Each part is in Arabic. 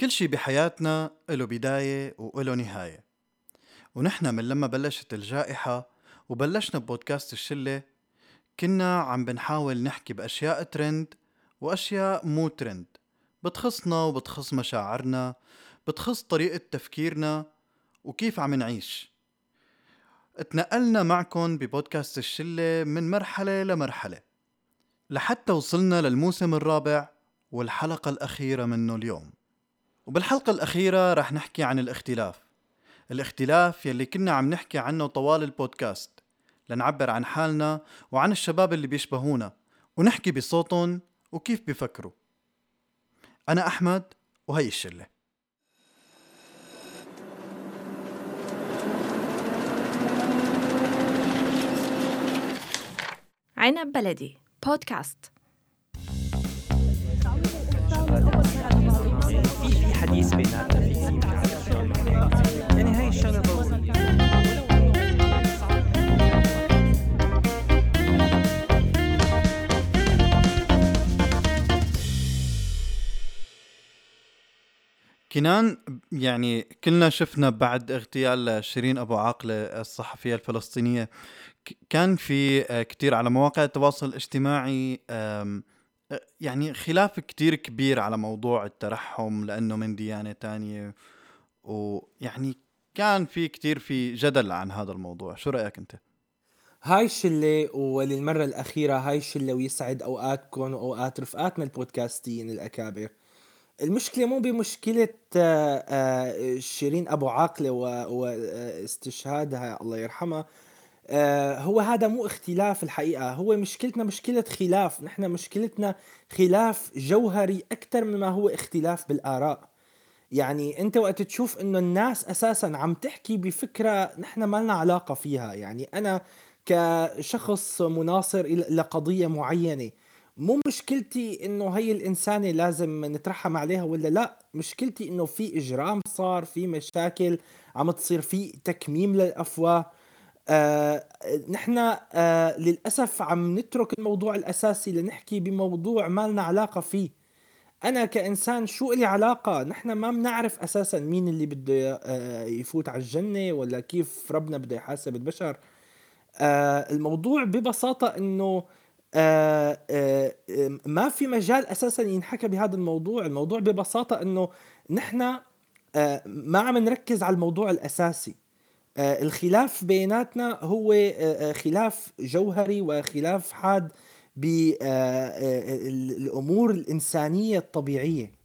كل شي بحياتنا له بداية وله نهاية. ونحن من لما بلشت الجائحة وبلشنا ببودكاست الشلة كنا عم بنحاول نحكي بأشياء ترند وأشياء مو ترند بتخصنا وبتخص مشاعرنا بتخص طريقة تفكيرنا وكيف عم نعيش. اتنقلنا معكم ببودكاست الشلة من مرحلة لمرحلة لحتى وصلنا للموسم الرابع والحلقة الأخيرة منه اليوم. وبالحلقة الأخيرة رح نحكي عن الاختلاف. الاختلاف يلي كنا عم نحكي عنه طوال البودكاست. لنعبر عن حالنا وعن الشباب اللي بيشبهونا ونحكي بصوتهم وكيف بيفكروا. أنا أحمد وهي الشلة. عنب بلدي بودكاست. في في حديث بيناتنا في يعني هاي الشغله كنان يعني كلنا شفنا بعد اغتيال شيرين أبو عاقلة الصحفية الفلسطينية كان في آه، كتير على مواقع التواصل الاجتماعي يعني خلاف كتير كبير على موضوع الترحم لأنه من ديانة تانية. ويعني كان في كتير في جدل عن هذا الموضوع. شو رأيك أنت؟ هاي الشلة وللمرة الأخيرة هاي الشلة ويسعد أوقاتكم وأوقات رفقاتنا البودكاستيين الأكابر. المشكلة مو بمشكلة آه، آه، شيرين أبو عاقلة وإستشهادها الله يرحمها. هو هذا مو اختلاف الحقيقة. هو مشكلتنا مشكلة خلاف. نحن مشكلتنا خلاف جوهري أكثر مما هو اختلاف بالآراء. يعني أنت وقت تشوف إنه الناس أساسا عم تحكي بفكرة نحن ما لنا علاقة فيها. يعني أنا كشخص مناصر لقضيه معينة مو مشكلتي إنه هي الإنسانة لازم نترحم عليها ولا لا. مشكلتي إنه في إجرام صار في مشاكل عم تصير في تكميم للأفواه. آه نحن آه للأسف عم نترك الموضوع الأساسي لنحكي بموضوع ما لنا علاقة فيه. أنا كإنسان شو لي علاقة؟ نحن ما بنعرف أساسا مين اللي بده آه، يفوت على الجنة ولا كيف ربنا بده يحاسب البشر. آه، الموضوع ببساطة إنه آه، آه، ما في مجال أساسا ينحكى بهذا الموضوع. الموضوع ببساطة إنه نحن آه، ما عم نركز على الموضوع الأساسي. الخلاف بيناتنا هو آه، آه، خلاف جوهري وخلاف حاد بالامور الإنسانية الطبيعية.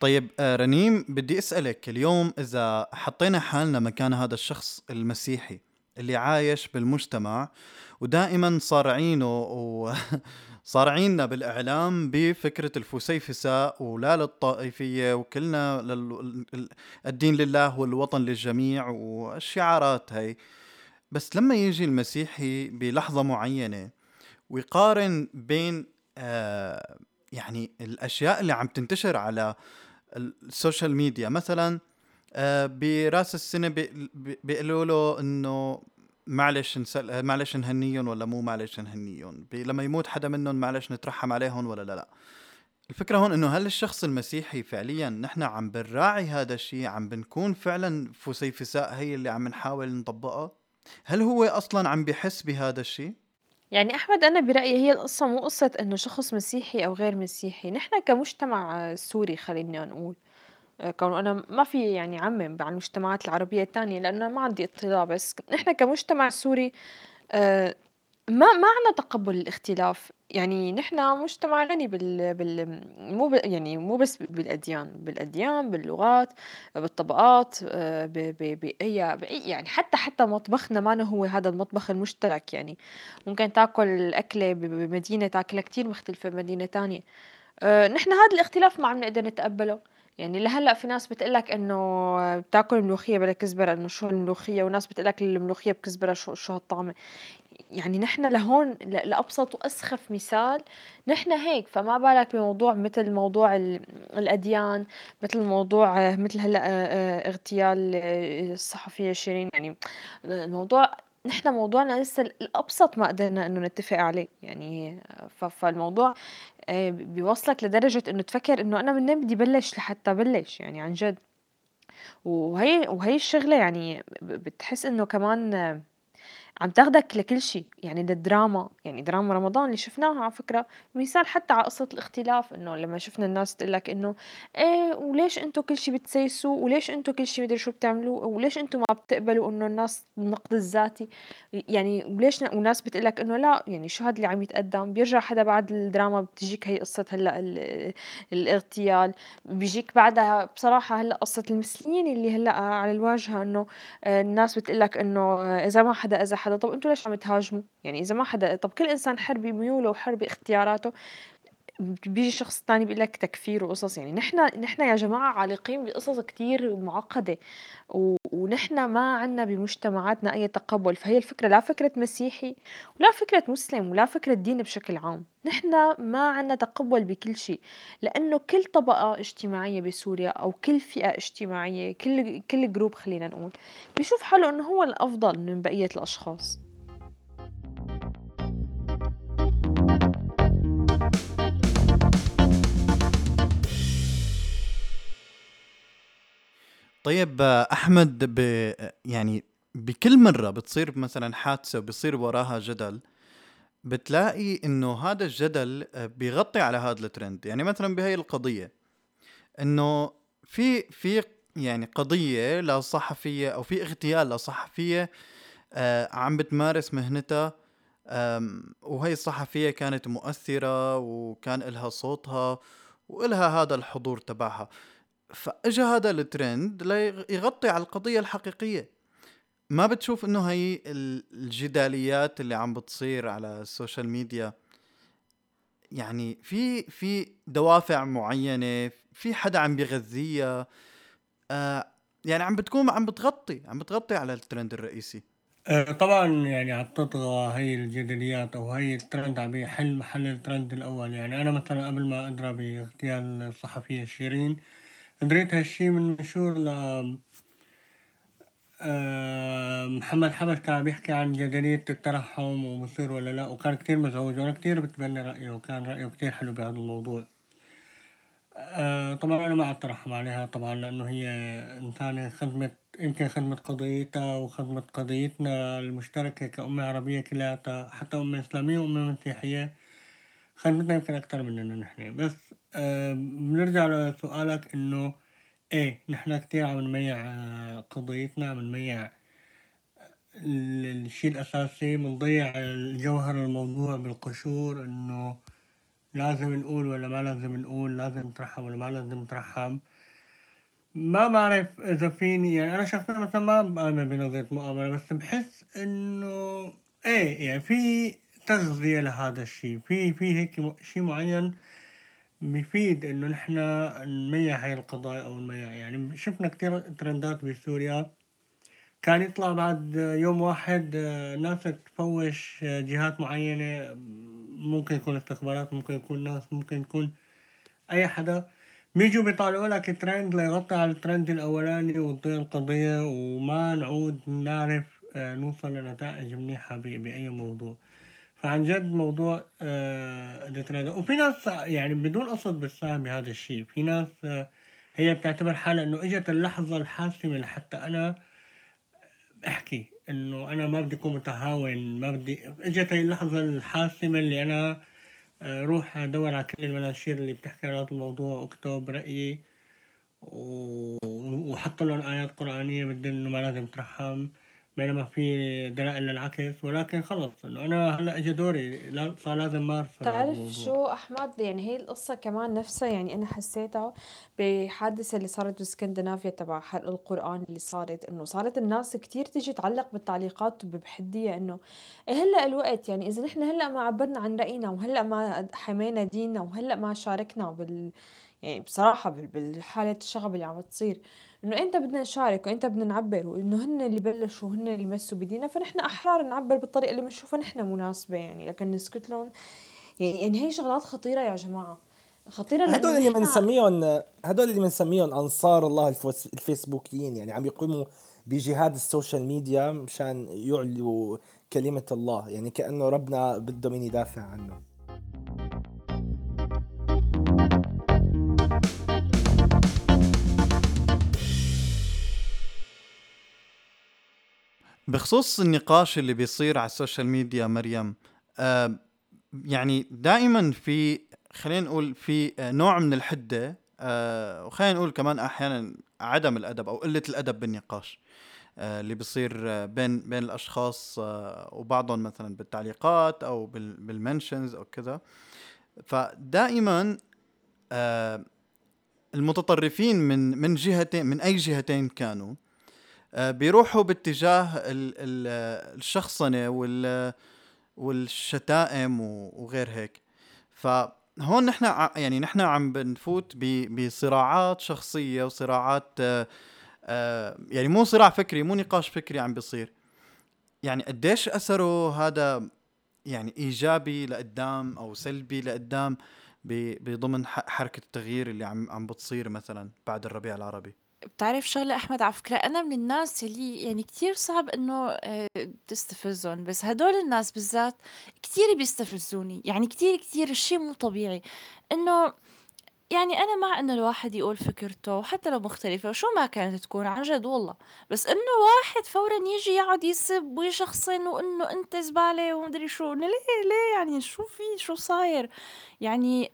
طيب آه، رنيم بدي أسألك اليوم إذا حطينا حالنا مكان هذا الشخص المسيحي اللي عايش بالمجتمع ودائما صارعينه وصارعيننا بالإعلام بفكرة الفسيفساء ولا للطائفية وكلنا لل... ال- الدين لله والوطن للجميع والشعارات هي. بس لما يجي المسيحي بلحظة معينة ويقارن بين آه يعني الأشياء اللي عم تنتشر على السوشيال ميديا مثلا آه، براس السنة بي- بي- بيقولوا له إنه معلش. آه، معلش نهنيهم ولا مو معلش نهنيهم. لما يموت حدا منهم معلش نترحم عليهم ولا لا لا الفكرة هون إنه هل الشخص المسيحي فعليا نحن عم بنراعي هذا الشيء عم بنكون فعلا فسيفساء هي اللي عم نحاول نطبقها هل هو أصلا عم بحس بهذا الشيء يعني أحمد أنا برأيي هي القصة مو قصة إنه شخص مسيحي أو غير مسيحي، نحن كمجتمع سوري خلينا نقول، كونه أنا ما في يعني عمم على المجتمعات العربية التانية لأنه ما عندي اطلاع بس. نحن كمجتمع سوري آه، ما ما عنا تقبل الاختلاف، يعني نحن مجتمع غني بال بال مو ب يعني مو بس بالأديان، بالأديان، باللغات، بالطبقات، آآ ب ب بأي بأي يعني حتى حتى مطبخنا مانو هو هذا المطبخ المشترك. يعني، ممكن تاكل أكلة بمدينة تاكلها كتير مختلفة بمدينة تانية، آآ نحن هذا الاختلاف ما عم نقدر نتقبله، يعني لهلأ في ناس بتقول لك إنه بتاكل ملوخية بلا كزبرة إنه شو الملوخية، وناس بتقول لك الملوخية بكزبرة شو شو هالطعمة. يعني نحن لهون ل لأبسط وأسخف مثال نحن هيك، فما بالك بموضوع متل موضوع ال الأديان، متل موضوع متل هلأ آآ اغتيال الصحفية شيرين يعني الموضوع نحن موضوعنا لسه الأبسط ما قدرنا إنه نتّفق عليه، يعني فالموضوع آآ بيوصّلك لدرجة إنه تفكّر إنه أنا منين بدي بلّش لحتى أبلّش يعني عن جد. وهي وهي الشغلة يعني بتحس إنه كمان عم تاخدك لكل شي، يعني للدراما، يعني دراما رمضان اللي شفناها على فكرة مثال حتى على قصة الاختلاف إنه لمّا شفنا الناس تقول لك إنه إيه وليش أنتم كل شي بتسايسوا، وليش أنتم كل شي ما أدري شو بتعملوا، وليش أنتم ما بتقبلوا إنه الناس النقد الذاتي، يعني وليش وناس بتقول لك إنه لأ يعني شو هاد اللي عم يتقدم، بيرجع حدا بعد الدراما بتجيك هي قصة هلأ ال الاغتيال، بيجيك بعدها بصراحة هلأ قصة المثليين اللي هلأ على الواجهة إنه الناس بتقول لك إنه إذا ما حدا أذى حدا طب أنتم ليش عم تهاجموا؟ يعني إذا ما حدا طب كل إنسان حر بميوله وحر باختياراته بيجي شخص تاني بيقول لك تكفير وقصص يعني نحن نحن يا جماعة عالقين بقصص كتير معقدة و... ونحن ما عنا بمجتمعاتنا أي تقبل. فهي الفكرة لا فكرة مسيحي ولا فكرة مسلم ولا فكرة دين بشكل عام. نحن ما عنا تقبل بكل شيء لأنه كل طبقة اجتماعية بسوريا أو كل فئة اجتماعية كل كل جروب خلينا نقول بيشوف حاله إنه هو الأفضل من بقية الأشخاص. طيب أحمد ب يعني بكل مرة بتصير مثلًا حادثة وبيصير وراها جدل، بتلاقي إنه هذا الجدل بيغطي على هذا الترند، يعني مثلًا بهي القضية إنه في في يعني قضية لصحفية أو في اغتيال لصحفية آه عم بتمارس مهنتها وهي الصحفية كانت مؤثرة وكان إلها صوتها وإلها هذا الحضور تبعها. فاجى هذا الترند ليغطي على القضية الحقيقية. ما بتشوف إنه هي الجداليات اللي عم بتصير على ال social media؟ يعني في في دوافع معينة في حدا عم بيغذيها؟ آه يعني عم بتكون عم بتغطي عم بتغطي على الترند الرئيسي. آه، طبعا يعني عم تطغى هي الجدليات أو هي الترند عم يحل محل الترند الأول. يعني أنا مثلا قبل ما ادرى باغتيال الصحفية شيرين دريت هالشي من منشور ل آه، محمد حبش كان عم يحكي عن جدلية الترحم وبصير ولا لا وكان كتير مزعوج وأنا كتير بتبنى رأيه وكان رأيه كتير حلو بهذا الموضوع. آه، طبعا أنا ما أترحم عليها طبعا لأنه هي إنسانة خدمت يمكن خدمت قضيتها وخدمت قضيتنا المشتركة كأمة عربية كلياتها حتى أمة إسلامية وأمة مسيحية خدمتنا يمكن أكتر مننا نحن. بس بنرجع لسؤالك إنه إيه نحن كتير عم نميع آه، قضيتنا عم نميع الشي الأساسي. بنضيع الجوهر الموضوع بالقشور إنه لازم نقول ولا ما لازم نقول لازم نترحم ولا ما لازم نترحم. ما بعرف إذا فيني يعني أنا شخصيا مثلا ما بآمن بنظرية مؤامرة بس بحس إنه إيه يعني في تغذية لهذا الشي في في هيك شي معين بيفيد إنه نحن نميع هاي القضايا أو نميع يعني شفنا كتير ترندات بسوريا كان يطلع بعد يوم واحد ناس تفوش جهات معينة ممكن يكون استخبارات ممكن يكون ناس ممكن يكون أي حدا. بيجوا بيطالعوا لك ترند ليغطي على الترند الأولاني وتضيع القضية وما نعود نعرف نوصل لنتائج منيحة بأي موضوع. فعن جد موضوع آه وفي ناس يعني بدون قصد بتساهم بهذا الشيء في ناس آه هي بتعتبر حالها إنه إجت اللحظة الحاسمة لحتى أنا أحكي إنه أنا ما بدي أكون متهاون ما بدي إجت هي اللحظة الحاسمة اللي أنا آه روح أدور على كل المناشير اللي بتحكي عن هذا الموضوع وأكتب رأيي وحط لهم آيات قرآنية بتدل إنه ما لازم ترحم. بينما في دلائل للعكس. ولكن خلص إنه أنا هلأ اجى دوري صار لازم مارس تعرف شو أحمد؟ يعني هي القصة كمان نفسها يعني أنا حسيتها بحادثة اللي صارت باسكندنافيا تبع حرق القرآن اللي صارت إنه صارت الناس كتير تيجي تعلق بالتعليقات بحدية إنه هلأ الوقت يعني إذا نحن هلأ ما عبرنا عن رأينا وهلأ ما حمينا ديننا وهلأ ما شاركنا بال يعني بصراحة بال بالحالة الشغب اللي عم تصير، إنه إمتى بدنا نشارك وإمتى بدنا نعبّر وإنه هن اللي بلّشوا وهن اللي مسّوا بدينا، فنحن أحرار نعبّر بالطريقة اللي بنشوفها نحن مناسبة يعني، لكن نسكت لهم يعني هي شغلات خطيرة يا جماعة، خطيرة لإنه هدول اللي نحن بنسميهم هدول اللي بنسميهم أنصار الله الفوس- الفيسبوكيين يعني عم يقوموا بجهاد ال social media مشان يعلوا كلمة الله يعني كأنه ربنا بده مين يدافع عنه. بخصوص النقاش اللي بيصير على ال social media مريم آه يعني دائما في خلينا نقول في آه، نوع من الحدة آه وخلينا نقول كمان أحيانا عدم الأدب أو قلة الأدب بالنقاش آه اللي بيصير آه، بين بين الأشخاص آه وبعضهم مثلا بالتعليقات أو بال- بال mentions أو كذا. فدائما المتطرفين من من جهتين من أي جهتين كانوا بيروحوا باتجاه ال- ال- الشخصنة وال والشتائم وغير هيك. فهون نحن يعني نحن عم بنفوت بصراعات شخصية وصراعات آه، آه، يعني مو صراع فكري مو نقاش فكري عم بيصير. يعني قديش أثره هذا يعني إيجابي لقدام أو سلبي لقدام بضمن حركة التغيير اللي عم عم بتصير مثلا بعد الربيع العربي؟ بتعرف شغلة أحمد على فكرة أنا من الناس اللي يعني كتير صعب إنه آه، تستفزهم بس هدول الناس بالذات كتير بيستفزوني يعني كتير كتير الشيء مو طبيعي. إنه يعني أنا مع إنه الواحد يقول فكرته حتى لو مختلفة وشو ما كانت تكون عن جد والله. بس إنه واحد فورا يجي يقعد يسب ويشخصن وإنه أنت زبالة ومدري شو ليه ليه يعني شو في شو صاير؟ يعني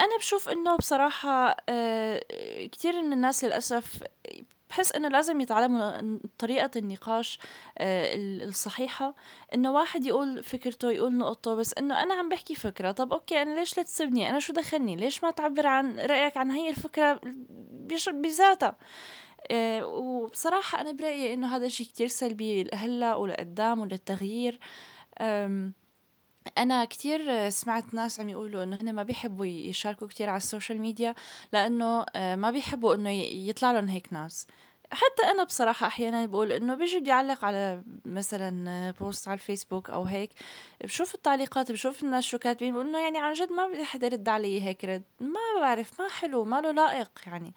أنا بشوف إنه بصراحة آه، كتير من الناس للأسف بحس إنه لازم يتعلموا طريقة النقاش آه، ال- الصحيحة. إنه واحد يقول فكرته يقول نقطته بس إنه أنا عم بحكي فكرة. طب أوكي أنا ليش لا تسبني أنا شو دخلني؟ ليش ما تعبر عن رأيك عن هي الفكرة بش- بذاتها؟ آه، وبصراحة أنا برأيي إنه هذا الشيء كتير سلبي هلا ولقدام وللتغيير. أنا كتير سمعت ناس عم يقولوا إنه هن ما بيحبوا يشاركوا كتير على ال social media لأنه آه، ما بيحبوا إنه يطلع لهم هيك ناس. حتى أنا بصراحة أحيانا بقول إنه بيجي بيعلق على مثلا post على الفيسبوك أو هيك بشوف التعليقات بشوف الناس شو كاتبين بقول إنه يعني عن جد ما بدي حدا يرد علي هيك رد. ما بعرف ما حلو ما له لائق يعني.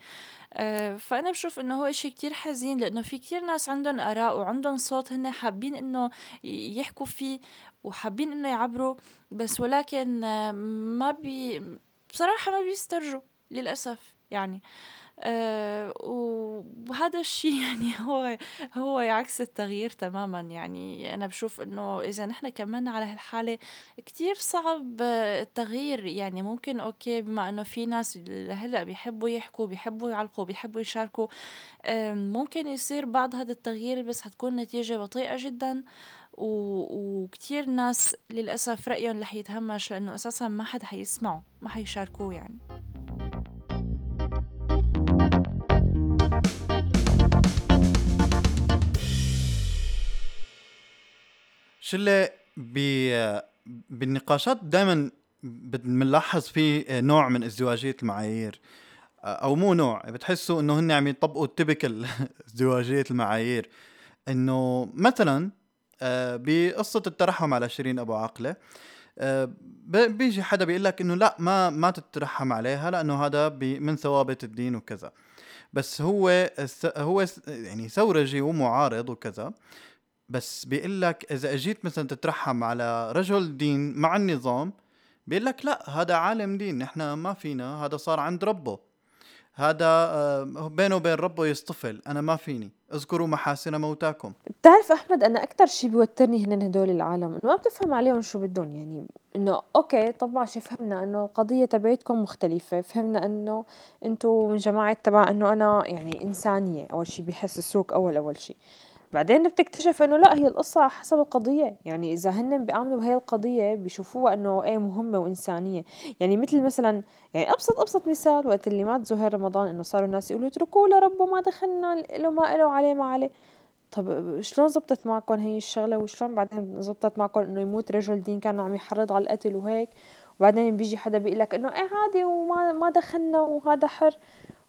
آه، فأنا بشوف إنه هو إشي كتير حزين لأنه في كتير ناس عندهم آراء وعندهم صوت هن حابين إنه يحكوا فيه وحابين إنه يعبروا بس ولكن ما بي بصراحة ما بيسترجوا للأسف يعني. آه، وهذا الشيء يعني هو هو عكس التغيير تماما. يعني أنا بشوف إنه إذا نحن كملنا على هالحالة كتير صعب آه، التغيير. يعني ممكن أوكي بما إنه في ناس هلأ بيحبوا يحكوا بيحبوا يعلقوا بيحبوا يشاركوا ممكن يصير بعض هذا التغيير بس هتكون نتيجة بطيئة جدا. و... وكتير ناس للأسف رأيهم رح يتهمش لأنه أساسا ما حدا حيسمعه ما حيشاركوه يعني. شلة ب بالنقاشات دائما بنلاحظ في نوع من ازدواجية المعايير. أو مو نوع بتحسوا إنه هن عم يطبقوا التبكل ازدواجية المعايير. إنه مثلا بقصة الترحم على شيرين أبو عقلة ب- بيجي حدا بيقول لك إنه لا ما ما تترحم عليها لأنه هذا بي- من ثوابت الدين وكذا. بس هو هو يعني ثورجي ومعارض وكذا. بس بيقول لك إذا أجيت مثلا تترحم على رجل دين مع النظام بيقول لك لا هذا عالم دين نحن ما فينا هذا صار عند ربه. هذا آه، بينه وبين ربه يصطفل أنا ما فيني. اذكروا محاسن موتاكم. بتعرف أحمد أنا أكتر شي بيوترني هن هدول العالم ما بتفهم عليهم شو بدهم يعني إنه أوكي طب ماشي فهمنا إنه القضية تبعتكم مختلفة فهمنا إنه أنتوا من جماعة تبع إنه أنا يعني إنسانية أول شي بيحسسوك أول أول شي. بعدين بتكتشف إنه لا هي القصة على حسب القضية. يعني إذا هن بيآمنوا بهي القضية بيشوفوها إنه إيه مهمة وإنسانية. يعني مثل مثلا يعني أبسط أبسط مثال وقت اللي مات زهير رمضان إنه صاروا الناس يقولوا اتركوه لربه ما دخلنا له ما له عليه ما عليه. طب شلون زبطت معكم هي الشغلة؟ وشلون بعدين زبطت معكم إنه يموت رجل دين كان عم يحرض على القتل وهيك؟ وبعدين بيجي حدا بيقول لك إنه إيه عادي وما ما دخلنا وهذا حر.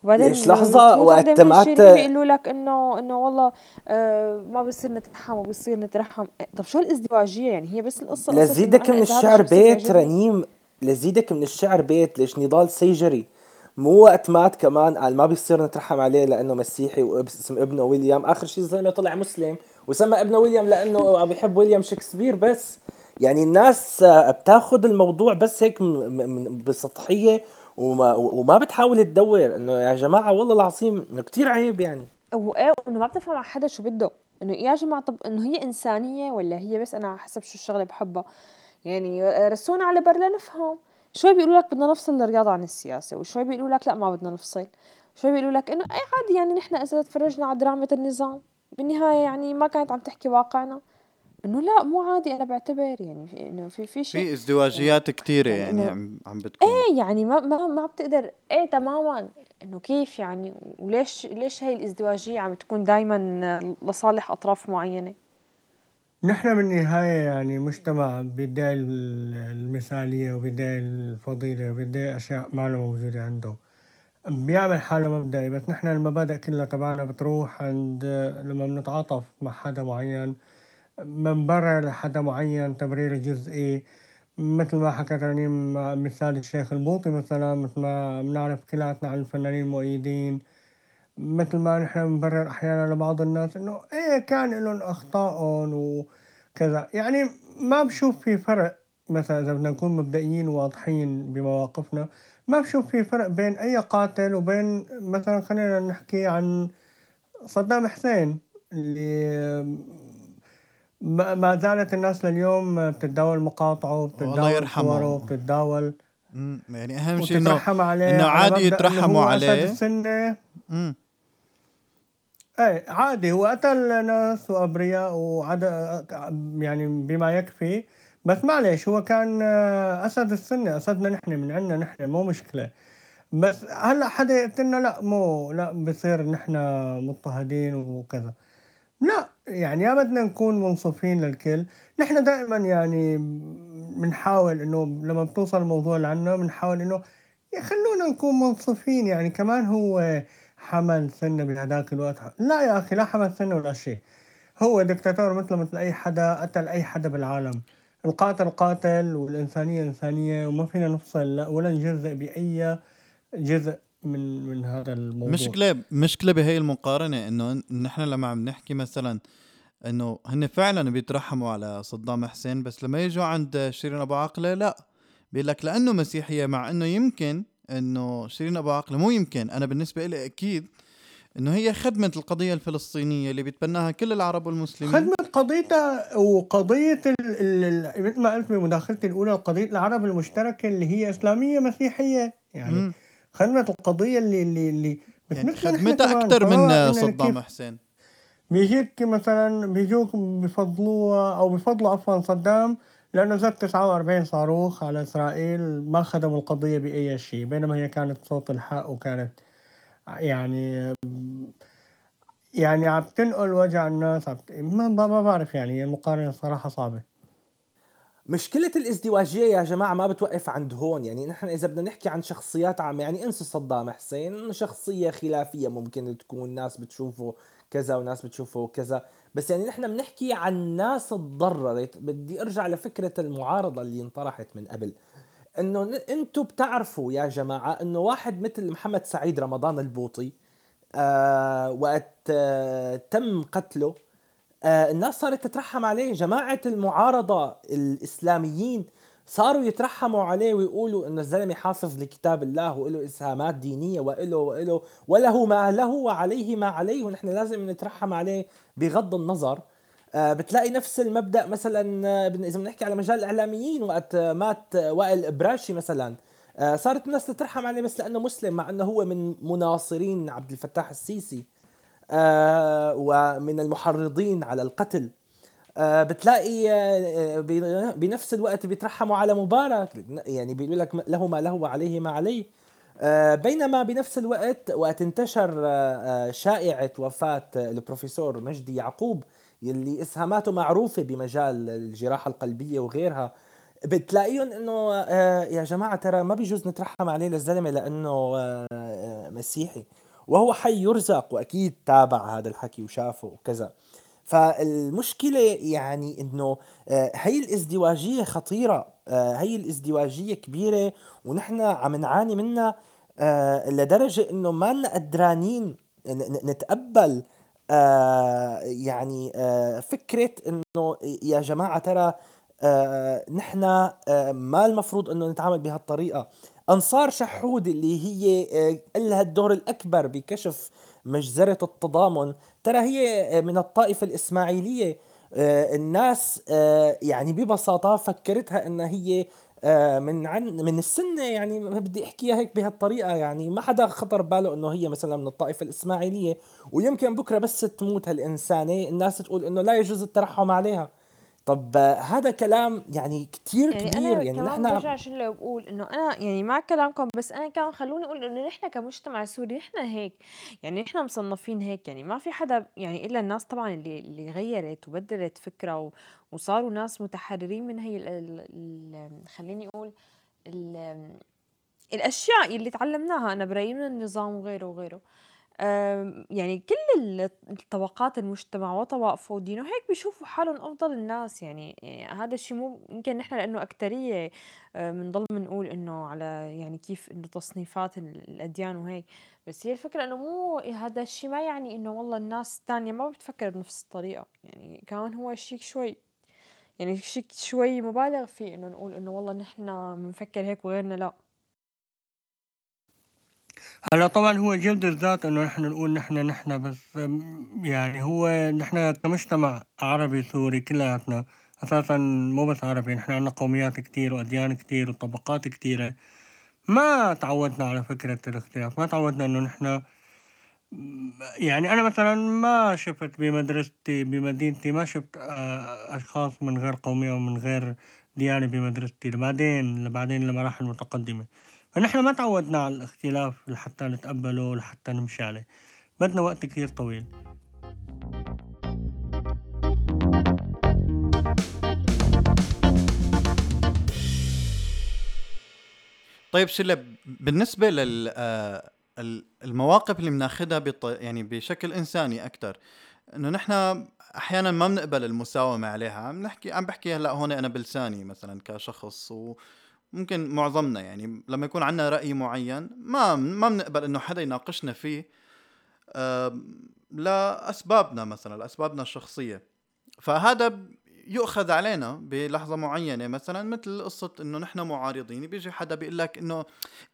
وبعدين ليش لحظة وقت وقت ما ت- بيقولوا لك إنه إنه والله آه ما بصير نترحم وبصير نترحم. إيه، طب شو الازدواجية يعني؟ هي بس القصة لزيدك من الشعر بيت رنيم لزيدك من الشعر بيت ليش نضال سيجري؟ مو وقت مات كمان قال ما بيصير نترحم عليه لأنه مسيحي واسم ابنه ويليام. آخر شيء الزلمه طلع مسلم وسمى ابنه ويليام لأنه بيحب ويليام شكسبير بس. يعني الناس آه، بتاخذ الموضوع بس هيك بسطحية وما وما بتحاول تدور إنه يا جماعة والله العظيم إنه كثير عيب يعني. وايه انه ما بتفهم على حدا شو بده. إنه يا جماعة طب إنه هي إنسانية ولا هي بس أنا على حسب شو الشغلة بحبها؟ يعني رسونا على بر لنفهم شوي بيقولوا لك بدنا نفصل الرياضه عن السياسة وشوي بيقولوا لك لا ما بدنا نفصل. شوي بيقولوا لك إنه اي عادي يعني نحن إذا تفرجنا على درامة النظام بالنهاية يعني ما كانت عم تحكي واقعنا. إنه لا مو عادي أنا بعتبر يعني في إنه في في شيء في ازدواجيات كثيره يعني يعني إنه- عم عم بتكون. إيه يعني ما ما ما بتقدر إيه تماما. إنه كيف يعني وليش ليش هي الازدواجية عم تكون دائما لصالح أطراف معينة؟ نحن بالنهاية يعني مجتمع ال- المثالية وبيدعي الفضيلة وبيدعي أشياء ما له موجودة عنده. بيعمل حاله مبدئي بس نحن المبادئ كلها تبعنا بتروح عند لما بنتعاطف مع حدا معين بنبرر لحدا معين تبرير جزئي مثل ما حكت رنيم مع مثال الشيخ البوطي مثلا مثل ما بنعرف كلياتنا عن الفنانين المؤيدين. مثل ما نحن بنبرر أحيانا لبعض الناس إنه إيه كان لهم اخطائهم وكذا. يعني ما بشوف في فرق مثلا إذا بدنا نكون مبدئيين وواضحين بمواقفنا ما بشوف في فرق بين أي قاتل وبين مثلا خلينا نحكي عن صدام حسين اللي ما زالت الناس لليوم بتتداول مقاطعه الله وبتتداول يرحمه. صوره وبتتداول يعني أهم شيء إنه على عادي يترحموا عليه. السنة مم. إيه عادي. هو قتل ناس وأبرياء وعد يعني بما يكفي. بس معلش هو كان أسد السنة. أسدنا نحن من عندنا نحن مو مشكلة. بس هلأ حدا يقتلنا؟ لأ مو لأ بصير نحن مضطهدين وكذا. لأ. يعني يا بدنا نكون منصفين للكل. نحن دائما يعني بنحاول إنه لما بتوصل الموضوع لعنا بنحاول إنه يا خلونا نكون منصفين. يعني كمان هو حمل سنة بهذاك الوقت. لا يا أخي لا حمل سنة ولا شيء. هو دكتاتور مثله مثل أي حدا قتل أي حدا بالعالم. القاتل قاتل والإنسانية إنسانية وما فينا نفصل لا ولا نجزء بأي جزء. من من هذا الموضوع. مشكلة مشكلة بهي المقارنة إنه نحن لما عم نحكي مثلا إنه هن فعلا بيترحموا على صدام حسين بس لما يجوا عند شيرين أبو عقلة لا. بيقول لك لأنه مسيحية مع إنه يمكن إنه شيرين أبو عقلة مو يمكن أنا بالنسبة لي أكيد إنه هي خدمة القضية الفلسطينية اللي بيتبناها كل العرب والمسلمين. خدمة قضيتها وقضية ال- ال- ال- مثل ما قلت بمداخلتي الأولى قضية العرب المشتركة اللي هي إسلامية مسيحية. يعني مم. خدمة القضية اللي اللي اللي يعني خدمتها سواء من صدام حسين. بيجيك مثلا بيجوك بفضلوها أو بفضلوا عفوا صدام لأنه زاد 49 صاروخ على إسرائيل ما خدموا القضية بأي شيء بينما هي كانت صوت الحق وكانت يعني يعني عم تنقل وجع الناس. عم ما ما بعرف يعني هي المقارنة صراحة صعبة. مشكلة الازدواجية يا جماعة ما بتوقف عند هون. يعني نحن إذا بدنا نحكي عن شخصيات عامة يعني انسوا صدام حسين شخصية خلافية ممكن تكون. ناس بتشوفه كذا وناس بتشوفه كذا. بس يعني نحن بنحكي عن ناس تضررت. بدي أرجع لفكرة المعارضة اللي انطرحت من قبل. إنه أنتم بتعرفوا يا جماعة إنه واحد مثل محمد سعيد رمضان البوطي آه وقت آه تم قتله الناس صارت تترحم عليه. جماعة المعارضة الإسلاميين صاروا يترحموا عليه ويقولوا إنه الزلمة حافظ لكتاب الله وله إسهامات دينية وله وله وله ما له وعليه ما عليه ونحن لازم نترحم عليه بغض النظر. آه، بتلاقي نفس المبدأ مثلا آه، إذا بنحكي على مجال الإعلاميين وقت آه، مات آه، وائل ابراشي مثلا آه، صارت الناس تترحم عليه بس لأنه مسلم مع إنه هو من مناصرين عبد الفتاح السيسي. آه، ومن المحرضين على القتل. آه، بتلاقي آه، بنفس الوقت بيترحموا على مبارك يعني بيقول لك له ما له وعليه ما عليه. آه، بينما بنفس الوقت وقت انتشر آه، آه، شائعة وفاة آه، البروفيسور مجدي يعقوب يلي إسهاماته معروفة بمجال الجراحة القلبية وغيرها بتلاقيهم إنه آه، يا جماعة ترى ما بيجوز نترحم عليه للزلمة لأنه آه، آه، مسيحي. وهو حي يرزق وأكيد تابع هذا الحكي وشافه وكذا. فالمشكلة يعني إنه هي الازدواجية خطيرة. هي الازدواجية كبيرة ونحن عم نعاني منها لدرجة إنه ما لنا قدرانين نتقبل يعني فكرة إنه يا جماعة ترى آه، نحن آه، ما المفروض إنه نتعامل بهالطريقة. أنصار شحود اللي هي آه، لها الدور الأكبر بكشف مجزرة التضامن. ترى هي من الطائفة الإسماعيلية. الناس يعني ببساطة فكرتها انها هي من عن من السنة يعني بدي أحكيها هيك بهالطريقة يعني ما حدا خطر باله إنه هي مثلا من الطائفة الإسماعيلية. ويمكن بكرة بس تموت هالإنسانة. الناس تقول إنه لا يجوز الترحم عليها. طب هذا كلام يعني كتير يعني كبير أنا يعني نحن برجع شو بقول إنه أنا يعني مع كلامكم بس أنا كمان خلوني أقول إنه نحن كمجتمع سوري نحن هيك يعني نحن مصنفين هيك يعني ما في حدا يعني إلا الناس طبعا اللي اللي غيرت وبدلت فكرة و- وصاروا ناس متحررين من هي ال ال خليني أقول ال الأشياء اللي تعلمناها أنا برأيي من النظام وغيره وغيره. يعني كل ال الطبقات المجتمع وطوائفه ودينه هيك بيشوفوا حالهم أفضل الناس. يعني يعني هذا الشيء مو يمكن نحن لإنه آآ بنضل بنقول إنه على يعني كيف إنه تصنيفات ال الأديان وهيك، بس هي الفكرة إنه مو هذا الشيء ما يعني إنه والله الناس التانية ما بتفكر بنفس الطريقة، يعني كمان هو شيك شوي يعني شيك شوي مبالغ فيه إنه نقول إنه والله نحن بنفكر هيك وغيرنا لأ. هلا طبعا هو جلد الذات إنه نحن نقول نحن نحن بس يعني هو نحن كمجتمع عربي سوري كلياتنا أساسا مو بس عربي نحن عندنا قوميات كتير وأديان كتير وطبقات كتيرة ما تعودنا على فكرة الاختلاف ما تعودنا إنه نحن يعني أنا مثلا ما شفت بمدرستي بمدينتي ما شفت آه، أشخاص من غير قومية ومن غير ديانة بمدرستي بعدين بعدين لمراحل متقدمة. فنحن ما تعودنا على الاختلاف لحتى نتقبله لحتى نمشي عليه. بدنا وقت كثير طويل. طيب شلة بالنسبة لل آه، المواقف اللي بناخذها بط... يعني بشكل إنساني أكثر إنه نحن أحيانا ما بنقبل المساومة عليها. عم نحكي عم بحكي هلأ هون أنا بلساني مثلا كشخص و... ممكن معظمنا يعني لما يكون عندنا رأي معين ما ما بنقبل إنه حدا يناقشنا فيه لأسبابنا مثلا لأسبابنا الشخصية. فهذا يؤخذ علينا بلحظة معينة مثلا مثل قصة إنه نحن معارضين بيجي حدا بيقول لك إنه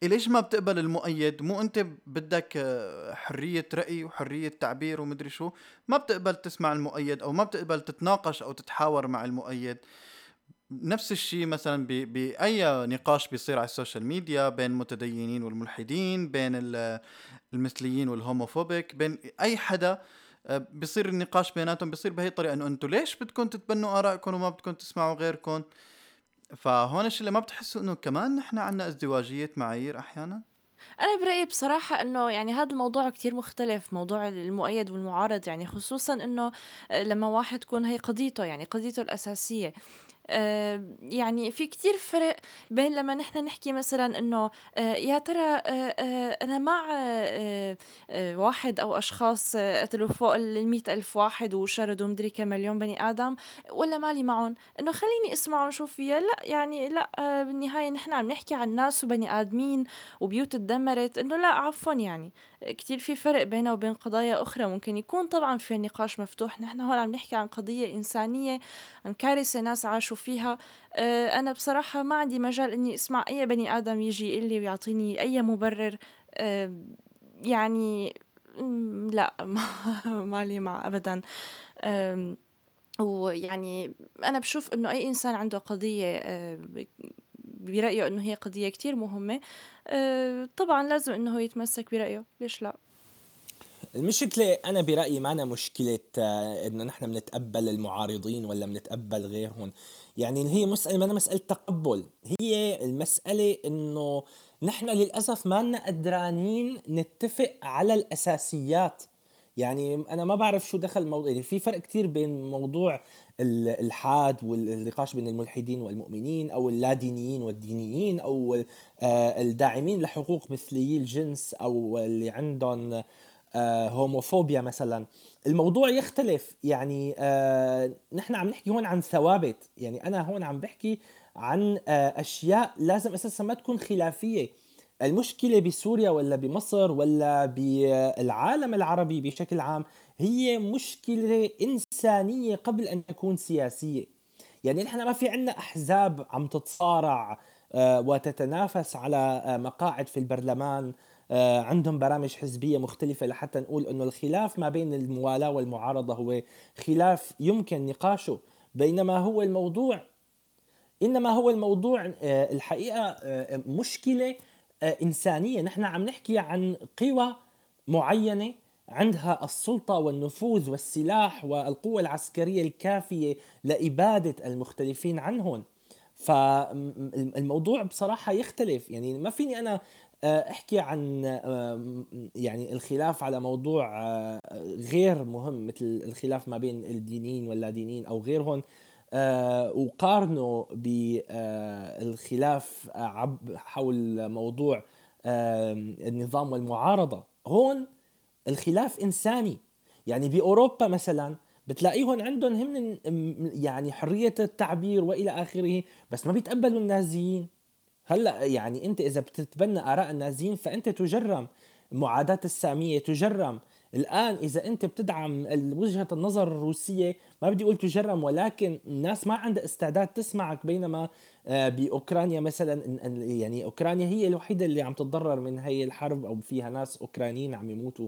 ليش ما بتقبل المؤيد؟ مو أنت بدك آه، حرية رأي وحرية تعبير ومدري شو؟ ما بتقبل تسمع المؤيد أو ما بتقبل تتناقش أو تتحاور مع المؤيد. نفس الشيء مثلا بأي نقاش بيصير على ال social media بين المتدينين والملحدين بين المثليين وال homophobic بين أي حدا آه، بيصير النقاش بيناتهم بيصير بهي الطريقة إنه أنتم ليش بدكم تتبنوا آرائكم وما بدكم تسمعوا غيركم؟ فهون الشيء اللي ما بتحسوا إنه كمان نحن عندنا ازدواجية معايير أحيانا؟ أنا برأيي بصراحة إنه يعني هذا الموضوع كتير مختلف موضوع المؤيد والمعارض يعني خصوصا إنه آه، لما واحد تكون هي قضيته يعني قضيته الأساسية. آه، يعني في كتير فرق بين لما نحن نحكي مثلا إنه آه، يا ترى آه، أنا مع واحد أو أشخاص قتلوا فوق ال ألف واحد وشردوا مدري كم مليون بني آدم ولا مالي معهم؟ إنه خليني أسمعهم شو فيها لا يعني لا بالنهاية نحن عم نحكي عن ناس وبني آدمين وبيوت تدمرت إنه لا عفوا يعني. كتير في فرق بينه وبين قضايا أخرى ممكن يكون طبعا في نقاش مفتوح. نحن هون عم نحكي عن قضية إنسانية عن كارثة ناس عاشوا فيها. آه، أنا بصراحة ما عندي مجال إني أسمع أي بني آدم يجي يقول لي ويعطيني أي مبرر. يعني لا ما لي مع أبدا. ويعني أنا بشوف إنه أي إنسان عنده قضية آه، برأيه إنه هي قضية كتير مهمة آه، طبعا لازم إنه يتمسك برأيه. ليش لا؟ المشكلة أنا برأيي معنا مشكلة آه، إنه نحن بنتقبل المعارضين ولا بنتقبل غيرهم. يعني هي مسألة ما مسألة تقبل هي المسألة إنه نحن للأسف ما لنا قدرانين نتفق على الأساسيات. يعني أنا ما بعرف شو دخل يعني في فرق كتير بين موضوع ال- الحاد والنقاش بين الملحدين والمؤمنين أو اللادينيين والدينيين أو آه، الداعمين لحقوق مثليي الجنس أو اللي عندهم هوموفوبيا مثلا. الموضوع يختلف. يعني آه، نحن عم نحكي هون عن ثوابت. يعني أنا هون عم بحكي عن آه، أشياء لازم أساسا ما تكون خلافية. المشكلة بسوريا ولا بمصر ولا بالعالم العربي بشكل عام هي مشكلة إنسانية قبل أن تكون سياسية. يعني نحن ما في عنا أحزاب عم تتصارع آه، وتتنافس على آه، مقاعد في البرلمان آه، عندهم برامج حزبية مختلفة لحتى نقول إنه الخلاف ما بين الموالاة والمعارضة هو خلاف يمكن نقاشه بينما هو الموضوع إنما هو الموضوع آه، الحقيقة آه، مشكلة آه، إنسانية. نحن عم نحكي عن قوى معينة عندها السلطة والنفوذ والسلاح والقوة العسكرية الكافية لإبادة المختلفين عنهم. فالموضوع بصراحه يختلف يعني ما فيني أنا احكي عن يعني الخلاف على موضوع غير مهم مثل الخلاف ما بين الدينيين واللادينيين أو غيرهم وقارنه بالخلاف حول موضوع النظام والمعارضة هون الخلاف إنساني يعني بأوروبا مثلا بتلاقيهم عندهم هم يعني حرية التعبير وإلى آخره بس ما بيتقبلوا النازيين. هلأ يعني أنت إذا بتتبنى آراء النازيين فأنت تجرم معاداة السامية تجرم. الآن إذا أنت بتدعم وجهة النظر الروسية ما بدي أقول تجرم ولكن الناس ما عندها استعداد تسمعك بينما آه، بأوكرانيا مثلا يعني أوكرانيا هي الوحيدة اللي عم تتضرر من هي الحرب أو فيها ناس أوكرانيين عم يموتوا.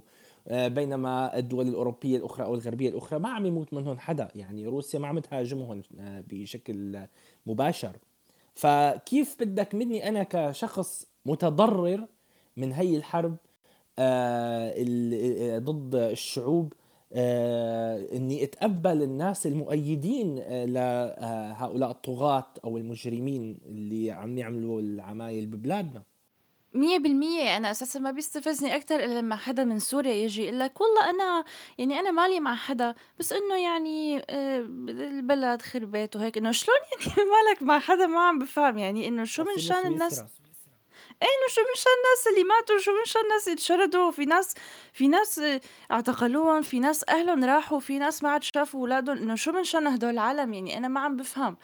بينما الدول الأوروبية الأخرى أو الغربية الأخرى ما عم يموت منهم حدا. يعني روسيا ما عم تهاجمهم آه، بشكل مباشر. فكيف بدك مني أنا كشخص متضرر من هي الحرب آه، آه، ضد الشعوب آه، إني أتقبل الناس المؤيدين لهؤلاء الطغاة أو المجرمين اللي عم يعملوا العمايل ببلادنا؟ مية بالمية أنا أساسا ما بيستفزني أكتر إلا لما حدا من سوريا يجي يقول لك والله أنا يعني أنا مالي مع حدا بس إنه يعني البلد خربت وهيك إنه شلون يعني مالك مع حدا؟ ما عم بفهم يعني إنه شو من شان الناس إيه إنه شو من شان الناس اللي ماتوا شو من شان الناس اللي اتشردوا في ناس في ناس اعتقلوهم في ناس أهلهم راحوا في ناس ما عاد شافوا أولادهم إنه شو من شان هدول العالم؟ يعني أنا ما عم بفهم.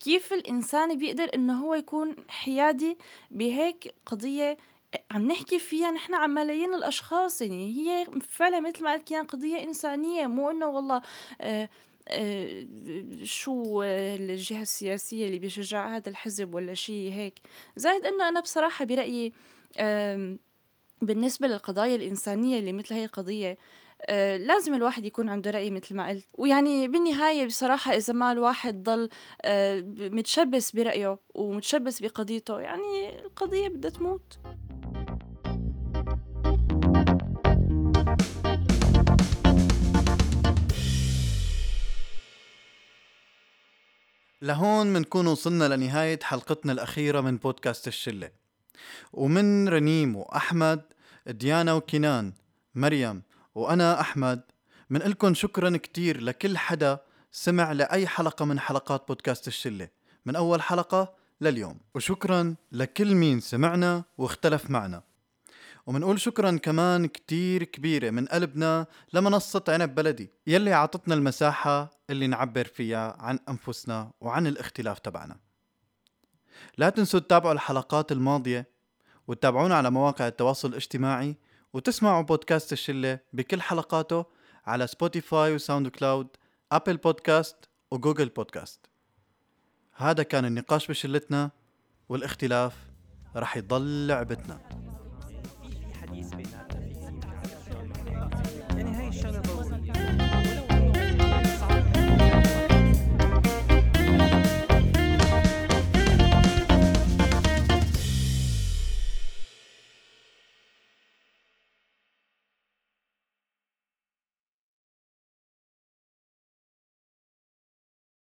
كيف الإنسان بيقدر إنه هو يكون حيادي بهيك قضية عم نحكي فيها نحن عن ملايين الأشخاص؟ يعني هي فعلا مثل ما قلت قضية إنسانية مو إنه والله آه آه، شو الجهة السياسية اللي بيشجع هذا الحزب ولا شيء هيك. زائد إنه أنا بصراحة برأيي بالنسبة للقضايا الإنسانية اللي مثل هي القضية آه، لازم الواحد يكون عنده رأي مثل ما قلت. ويعني بالنهاية بصراحة إذا ما الواحد ضل آه، متشبث برأيه ومتشبث بقضيته يعني القضية بدها تموت. لهون منكون وصلنا لنهاية حلقتنا الأخيرة من بودكاست الشلة. ومن رنيم وأحمد ديانا وكنان مريم وأنا أحمد. من لكم شكرا كتير لكل حدا سمع لأي حلقة من حلقات بودكاست الشلة. من أول حلقة لليوم. وشكرا لكل مين سمعنا واختلف معنا. ومنقول شكرا كمان كتير كبيرة من قلبنا لمنصة عنب بلدي يلي عطتنا المساحة اللي نعبر فيها عن أنفسنا وعن الاختلاف تبعنا. لا تنسوا تتابعوا الحلقات الماضية وتتابعونا على مواقع التواصل الاجتماعي وتسمعوا بودكاست الشلة بكل حلقاته على Spotify و SoundCloud Apple Podcast و Google Podcast هذا كان النقاش بشلتنا والاختلاف رح يضل لعبتنا. في حديث بيننا